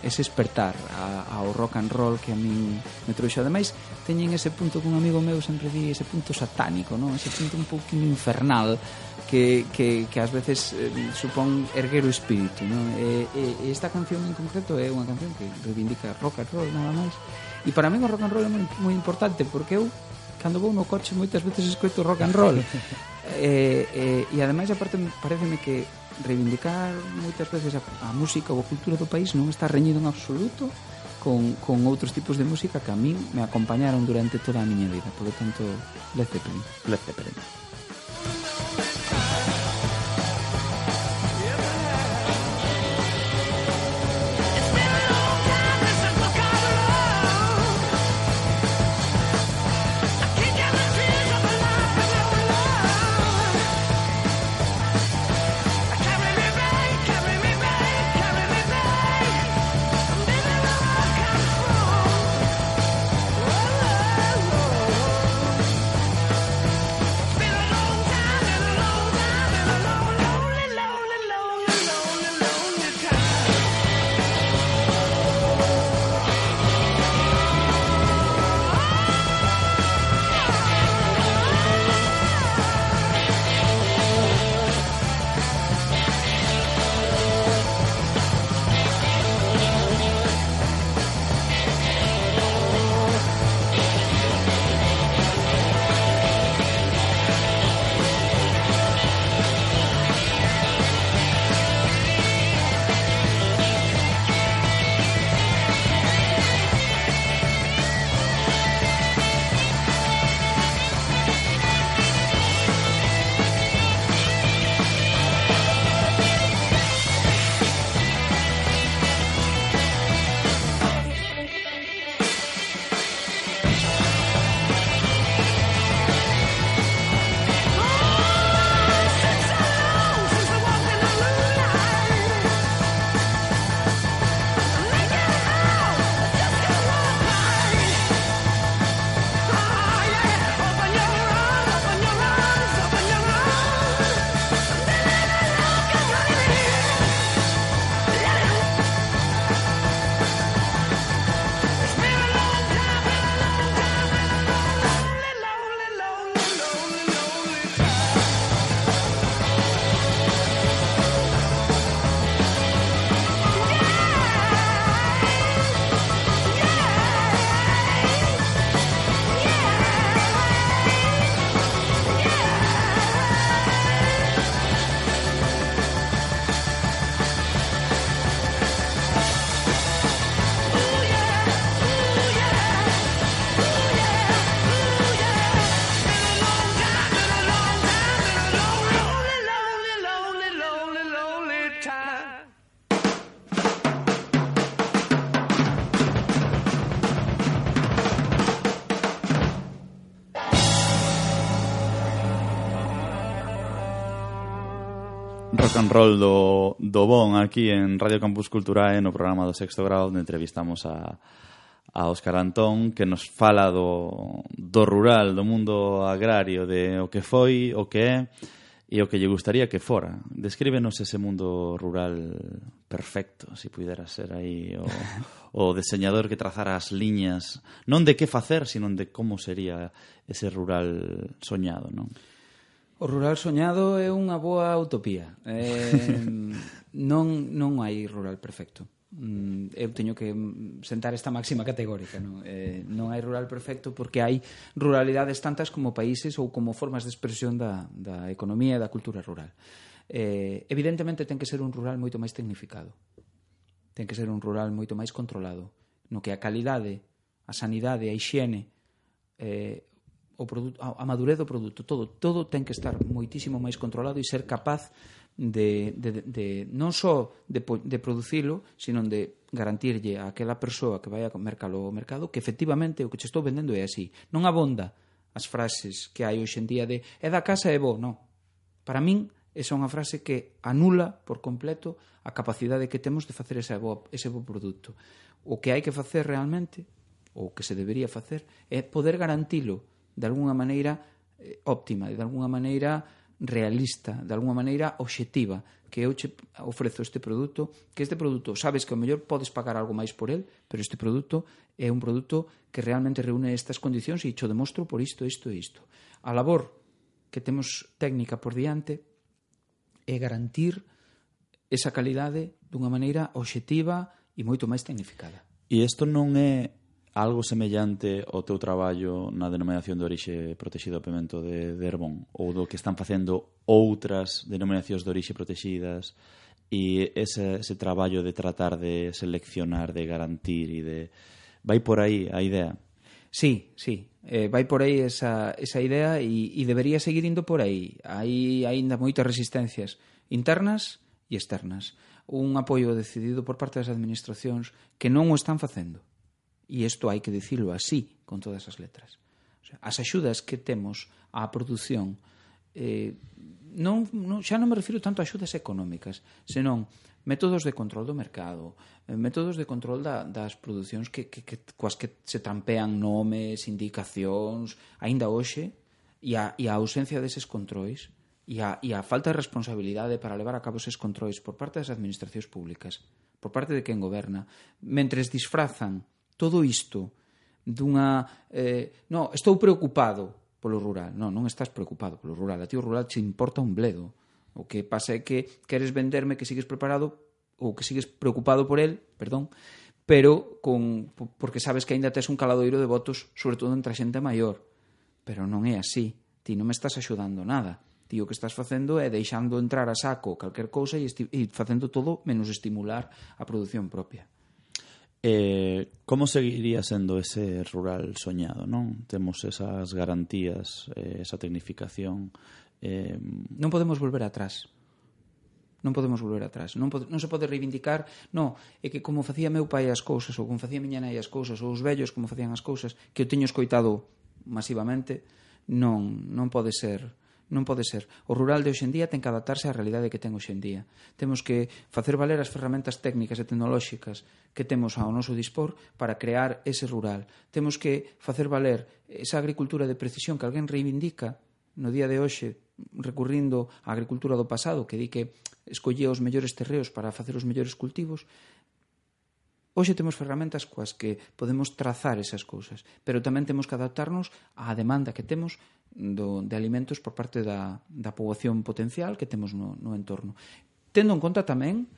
Speaker 6: ese espertar a, ao rock and roll que a min me trouxo. Ademais, teñen ese punto que un amigo meu sempre di, ese punto satánico, non? ese punto un pouquinho infernal que, que, que ás veces eh, supón erguer o espírito. Non? E, e, e esta canción en concreto é unha canción que reivindica rock and roll, nada máis. E para mí o rock and roll é moi, moi importante porque eu cando vou no coche moitas veces escoito rock and roll. Eh, eh, e ademais aparte pareceme que reivindicar moitas veces a, a música ou a cultura do país non está reñido en absoluto con, con outros tipos de música que a min me acompañaron durante toda a miña vida por lo tanto Led Zeppelin.
Speaker 4: Led Zeppelin. and roll do, do Bon aquí en Radio Campus Culturae no programa do sexto grado onde entrevistamos a, a Óscar Antón que nos fala do, do rural, do mundo agrario de o que foi, o que é e o que lle gustaría que fora. Descríbenos ese mundo rural perfecto, se si pudera ser aí o, o deseñador que trazara as liñas, non de que facer, sino de como sería ese rural soñado, non?
Speaker 6: O rural soñado é unha boa utopía. Eh, non, non hai rural perfecto. Mm, eu teño que sentar esta máxima categórica. Non, eh, non hai rural perfecto porque hai ruralidades tantas como países ou como formas de expresión da, da economía e da cultura rural. Eh, evidentemente ten que ser un rural moito máis tecnificado. Ten que ser un rural moito máis controlado. No que a calidade, a sanidade, a higiene, eh, o produto, a madurez do produto, todo, todo ten que estar moitísimo máis controlado e ser capaz de, de, de non só de, de producilo, sino de garantirlle a aquela persoa que vai a mercalo ao mercado que efectivamente o que che estou vendendo é así. Non abonda as frases que hai hoxe en día de é da casa é bo, non. Para min, esa é unha frase que anula por completo a capacidade que temos de facer ese bo, ese bo produto. O que hai que facer realmente, ou que se debería facer, é poder garantilo de alguna maneira eh, óptima, de alguna maneira realista, de alguna maneira obxectiva, que eu che ofrezo este produto, que este produto sabes que o mellor podes pagar algo máis por el, pero este produto é un produto que realmente reúne estas condicións e cho demostro por isto, isto e isto. A labor que temos técnica por diante é garantir esa calidade dunha maneira obxectiva e moito máis tecnificada.
Speaker 4: E isto non é algo semellante ao teu traballo na denominación de orixe protexido do pemento de, de Herbón ou do que están facendo outras denominacións de orixe protexidas e ese, ese traballo de tratar de seleccionar, de garantir e de... Vai por aí a idea?
Speaker 6: Sí, sí. Eh, vai por aí esa, esa idea e, e debería seguir indo por aí. Hai aínda moitas resistencias internas e externas. Un apoio decidido por parte das administracións que non o están facendo E isto hai que dicilo así, con todas as letras. O sea, as axudas que temos á produción eh, non, non, xa non me refiro tanto a axudas económicas, senón métodos de control do mercado, eh, métodos de control da, das producións que, que, que, coas que se trampean nomes, indicacións, aínda hoxe, e a, e a ausencia deses controis, e a, e a falta de responsabilidade para levar a cabo eses controis por parte das administracións públicas, por parte de quen goberna, mentres disfrazan todo isto dunha... Eh, no, estou preocupado polo rural. Non, non estás preocupado polo rural. A ti o rural te importa un bledo. O que pasa é que queres venderme que sigues preparado ou que sigues preocupado por el, perdón, pero con porque sabes que aínda tes un caladoiro de votos, sobre todo entre a xente maior. Pero non é así. Ti non me estás axudando nada. Ti o que estás facendo é deixando entrar a saco calquer cousa e, e facendo todo menos estimular a produción propia.
Speaker 4: Eh, como seguiría sendo ese rural soñado, non? Temos esas garantías, eh, esa tecnificación.
Speaker 6: Eh... Non podemos volver atrás non podemos volver atrás. Non, pod non se pode reivindicar, non, é que como facía meu pai as cousas, ou como facía miña nai as cousas, ou os vellos como facían as cousas, que eu teño escoitado masivamente, non, non pode ser Non pode ser. O rural de hoxendía ten que adaptarse á realidade que ten hoxendía. Temos que facer valer as ferramentas técnicas e tecnolóxicas que temos ao noso dispor para crear ese rural. Temos que facer valer esa agricultura de precisión que alguén reivindica no día de hoxe recurrindo á agricultura do pasado que di que escollía os mellores terreos para facer os mellores cultivos Hoxe temos ferramentas coas que podemos trazar esas cousas, pero tamén temos que adaptarnos á demanda que temos do, de alimentos por parte da, da poboación potencial que temos no, no entorno. Tendo en conta tamén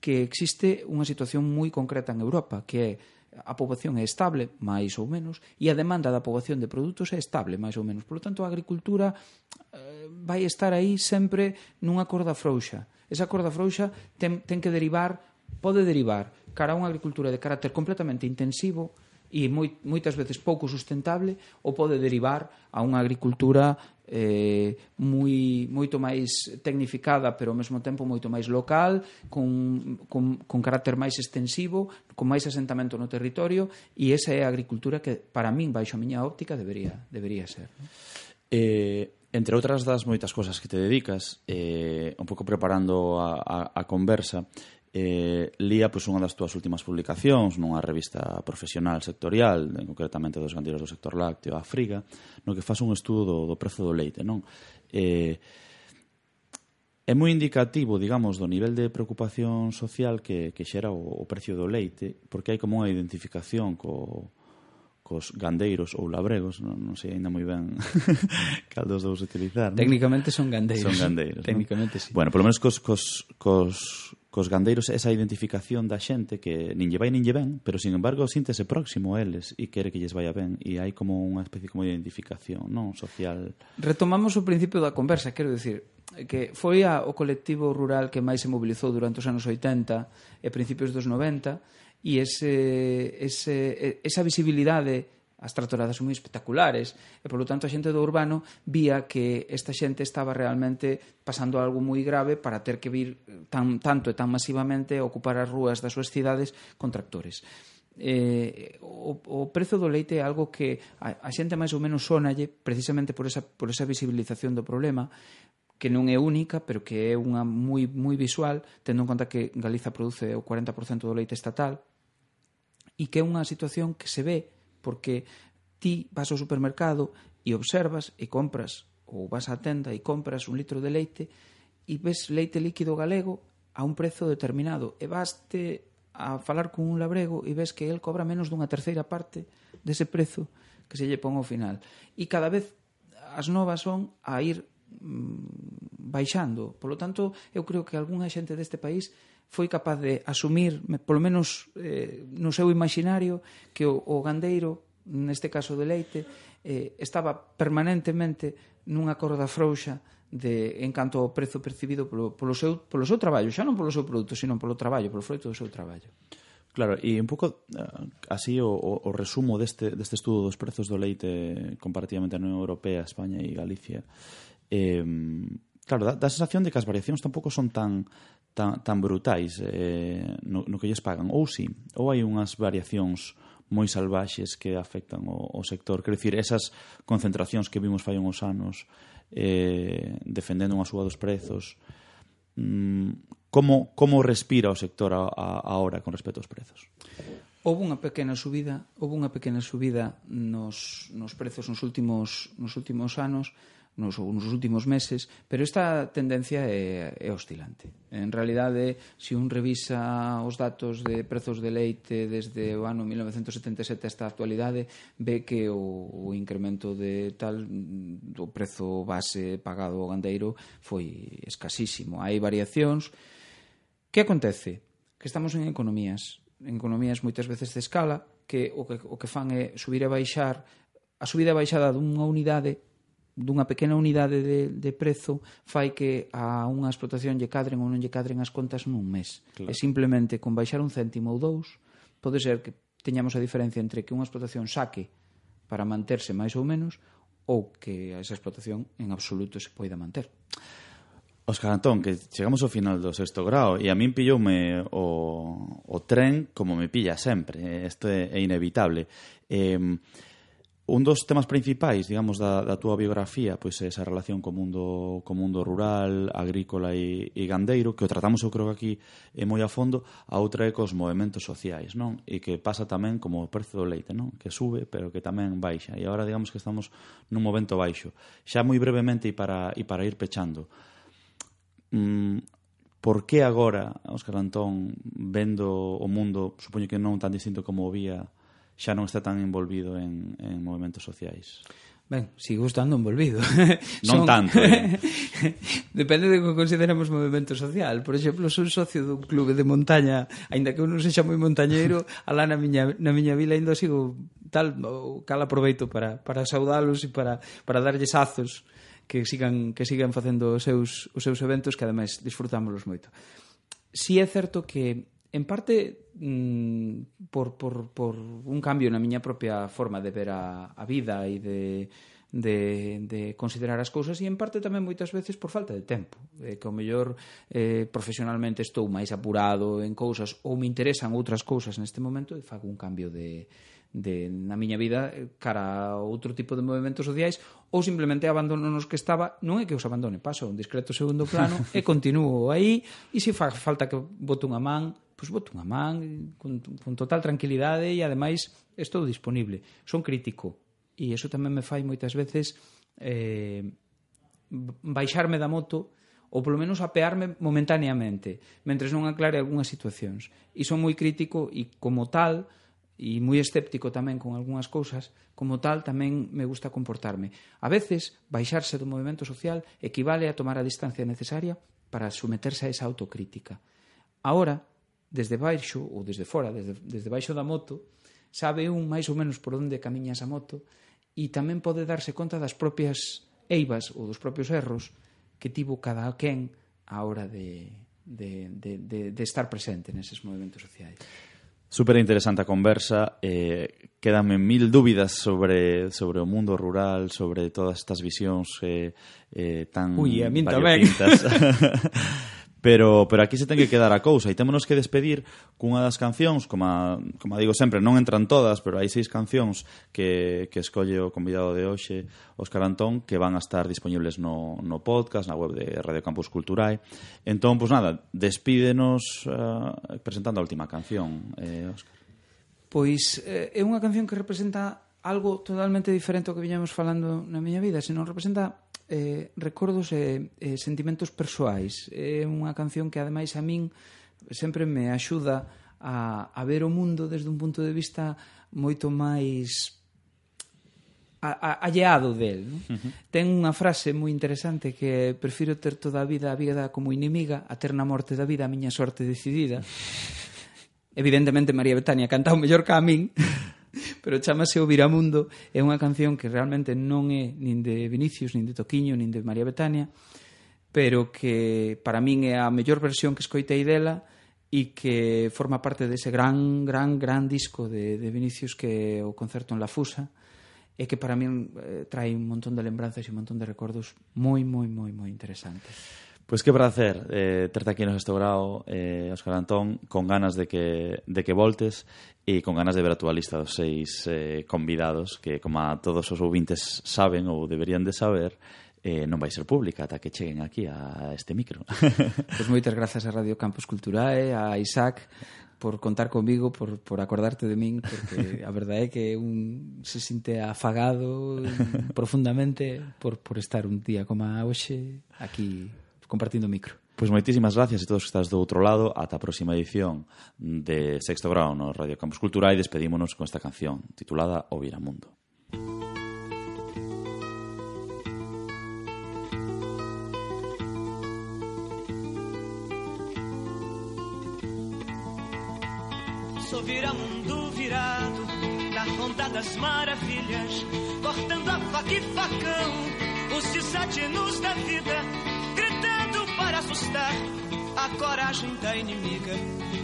Speaker 6: que existe unha situación moi concreta en Europa, que é a poboación é estable, máis ou menos, e a demanda da poboación de produtos é estable, máis ou menos. Por lo tanto, a agricultura eh, vai estar aí sempre nunha corda frouxa. Esa corda frouxa ten, ten que derivar, pode derivar cara a unha agricultura de carácter completamente intensivo e moi, moitas veces pouco sustentable ou pode derivar a unha agricultura eh, moi, moito máis tecnificada pero ao mesmo tempo moito máis local con, con, con carácter máis extensivo con máis asentamento no territorio e esa é a agricultura que para min baixo a miña óptica debería, debería ser.
Speaker 4: Eh, entre outras das moitas cosas que te dedicas, eh, un pouco preparando a, a, a conversa, eh, lía pois, unha das túas últimas publicacións nunha revista profesional sectorial, concretamente dos gandeiros do sector lácteo, a Friga, no que faz un estudo do, do prezo do leite, non? Eh, é moi indicativo, digamos, do nivel de preocupación social que, que xera o, o precio do leite, porque hai como unha identificación co, cos gandeiros ou labregos, non, non sei aínda moi ben cal dos dous utilizar. Non?
Speaker 6: Técnicamente son gandeiros.
Speaker 4: Son gandeiros.
Speaker 6: Técnicamente
Speaker 4: non?
Speaker 6: sí.
Speaker 4: Bueno, polo menos cos, cos, cos cos gandeiros esa identificación da xente que nin lle vai nin lle ben, pero sin embargo síntese próximo a eles e quere que lles vaya ben e hai como unha especie como de identificación, non, social.
Speaker 6: Retomamos o principio da conversa, quero dicir, que foi a, o colectivo rural que máis se mobilizou durante os anos 80 e principios dos 90 e ese, ese, esa visibilidade as tratoradas moi espectaculares e polo tanto a xente do urbano vía que esta xente estaba realmente pasando algo moi grave para ter que vir tan, tanto e tan masivamente a ocupar as rúas das súas cidades con tractores. Eh, o, o prezo do leite é algo que a, a xente máis ou menos sonalle precisamente por esa, por esa visibilización do problema que non é única, pero que é unha moi moi visual, tendo en conta que Galiza produce o 40% do leite estatal, e que é unha situación que se ve porque ti vas ao supermercado e observas e compras ou vas á tenda e compras un litro de leite e ves leite líquido galego a un prezo determinado e vaste a falar con un labrego e ves que el cobra menos dunha terceira parte dese prezo que se lle pon ao final. E cada vez as novas son a ir mm, baixando. Por lo tanto, eu creo que algunha xente deste país foi capaz de asumir, polo menos eh, no seu imaginario, que o, o gandeiro, neste caso de leite, eh, estaba permanentemente nunha corda frouxa de en canto ao prezo percibido polo, polo, seu, polo seu traballo, xa non polo seu produto, sino polo traballo, polo froito do seu traballo.
Speaker 4: Claro, e un pouco eh, así o, o, o resumo deste, deste estudo dos prezos do leite comparativamente a Unión Europea, España e Galicia. Eh, Claro, dá, dá a sensación de que as variacións tampouco son tan tan, tan brutais eh, no, no que lles pagan. Ou sí, ou hai unhas variacións moi salvaxes que afectan o, o sector. Quero dicir, esas concentracións que vimos fai uns anos eh, defendendo unha suba dos prezos, mm, como, como respira o sector a, a, ahora con respecto aos prezos?
Speaker 6: Houve unha pequena subida, houve unha pequena subida nos, nos prezos nos últimos, nos últimos anos, nos, nos últimos meses, pero esta tendencia é, é oscilante. En realidade, se un revisa os datos de prezos de leite desde o ano 1977 hasta a actualidade, ve que o, o incremento de tal do prezo base pagado ao gandeiro foi escasísimo. Hai variacións. Que acontece? Que estamos en economías, en economías moitas veces de escala, que o que, o que fan é subir e baixar a subida e baixada dunha unidade dunha pequena unidade de, de prezo fai que a unha explotación lle cadren ou non lle cadren as contas nun mes.
Speaker 4: Claro.
Speaker 6: E simplemente con baixar un céntimo ou dous pode ser que teñamos a diferencia entre que unha explotación saque para manterse máis ou menos ou que esa explotación en absoluto se poida manter.
Speaker 4: Óscar Antón, que chegamos ao final do sexto grao e a min pilloume o, o tren como me pilla sempre. Isto é, é inevitable. Eh, Un dos temas principais, digamos, da, da túa biografía, pois é esa relación co mundo, co mundo rural, agrícola e, e gandeiro, que o tratamos, eu creo que aquí é moi a fondo, a outra é cos movimentos sociais, non? E que pasa tamén como o prezo do leite, non? Que sube, pero que tamén baixa. E agora, digamos, que estamos nun momento baixo. Xa moi brevemente e para, e para ir pechando. Mm, por que agora, Óscar Antón, vendo o mundo, supoño que non tan distinto como o vía xa non está tan envolvido en, en movimentos sociais.
Speaker 6: Ben, sigo estando envolvido.
Speaker 4: Non son... tanto. Eh?
Speaker 6: Depende de que consideramos movimento social. Por exemplo, son socio dun clube de montaña, aínda que eu non sexa moi montañeiro, alá na miña, na miña vila ainda sigo tal, cal aproveito para, para saudalos e para, para darlles azos que sigan, que sigan facendo os seus, os seus eventos que ademais disfrutámoslos moito. Si é certo que en parte mm, por, por, por un cambio na miña propia forma de ver a, a vida e de, de, de considerar as cousas e en parte tamén moitas veces por falta de tempo. Eh, que o mellor eh, profesionalmente estou máis apurado en cousas ou me interesan outras cousas neste momento e fago un cambio de, de, na miña vida eh, cara a outro tipo de movimentos sociais ou simplemente abandono nos que estaba. Non é que os abandone, paso un discreto segundo plano e continuo aí e se fa falta que boto unha man pois boto unha man con, con total tranquilidade e ademais estou disponible. Son crítico e eso tamén me fai moitas veces eh, baixarme da moto ou polo menos apearme momentaneamente, mentres non aclare algunhas situacións. E son moi crítico e como tal, e moi escéptico tamén con algunhas cousas, como tal tamén me gusta comportarme. A veces, baixarse do movimento social equivale a tomar a distancia necesaria para someterse a esa autocrítica. Ahora, desde baixo ou desde fora, desde, desde baixo da moto, sabe un máis ou menos por onde camiña esa moto e tamén pode darse conta das propias eivas ou dos propios erros que tivo cada quen a hora de, de, de, de, de estar presente neses movimentos sociais.
Speaker 4: Super interesante a conversa, eh, quedanme mil dúbidas sobre, sobre o mundo rural, sobre todas estas visións eh, eh, tan
Speaker 6: Ui, a min tamén.
Speaker 4: Pero, pero aquí se ten que quedar a cousa e témonos que despedir cunha das cancións, como, a, como a digo sempre, non entran todas, pero hai seis cancións que, que escolle o convidado de hoxe, Óscar Antón, que van a estar disponibles no, no podcast, na web de Radio Campus Culturae. Entón, pois pues nada, despídenos uh, presentando a última canción, eh, Óscar.
Speaker 6: Pois eh, é unha canción que representa algo totalmente diferente ao que viñamos falando na miña vida, senón representa eh, recordos e eh, eh, sentimentos persoais. É unha canción que ademais a min sempre me axuda a, a ver o mundo desde un punto de vista moito máis a, a, alleado del. Non? Uh -huh. Ten unha frase moi interesante que prefiro ter toda a vida a vida como inimiga, a ter na morte da vida a miña sorte decidida. Evidentemente María Betania canta o mellor que a min, pero chamase O Viramundo, é unha canción que realmente non é nin de Vinicius, nin de Toquiño, nin de María Betania, pero que para min é a mellor versión que escoitei dela e que forma parte dese gran, gran, gran disco de, de Vinicius que é o concerto en La Fusa, e que para min eh, trae un montón de lembranzas e un montón de recordos moi, moi, moi, moi interesantes.
Speaker 4: Pois pues que prazer eh, terte aquí no sexto grau, eh, Óscar Antón, con ganas de que, de que voltes e con ganas de ver a túa lista dos seis eh, convidados que, como a todos os ouvintes saben ou deberían de saber, eh, non vai ser pública ata que cheguen aquí a este micro.
Speaker 6: pois pues moitas grazas a Radio Campus Culturae, a Isaac, por contar comigo, por, por acordarte de min, porque a verdade é que un se sinte afagado profundamente por, por estar un día como a hoxe aquí compartindo o micro.
Speaker 4: Pois moitísimas gracias a todos que estás do outro lado ata a próxima edición de Sexto Grau no Radio Campus Cultural e despedímonos con esta canción titulada O Viramundo.
Speaker 7: Sou viramundo virado na ronda das maravilhas, cortando a faca e facão, os desatinos da vida assustar a coragem da inimiga,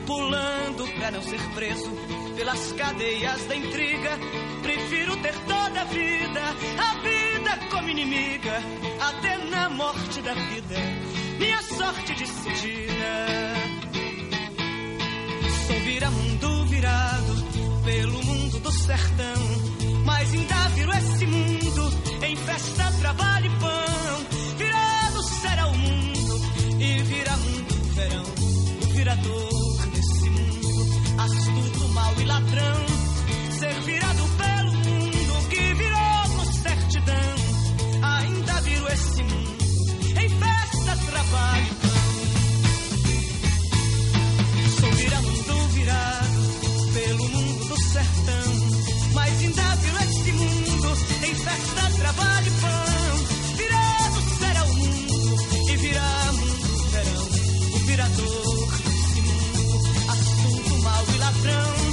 Speaker 7: pulando para não ser preso pelas cadeias da intriga. Prefiro ter toda a vida, a vida como inimiga, até na morte da vida, minha sorte decidida. Sou vira-mundo virado pelo mundo do sertão, mas ainda viro esse mundo em festa, trabalho e pão o virador desse mundo, astuto, mal e ladrão, ser virado pelo mundo que virou com certidão, ainda viro esse mundo em festa, trabalho e pão. Sou viramundo virado pelo mundo do sertão, mas ainda viro esse mundo em festa, trabalho e pão. down.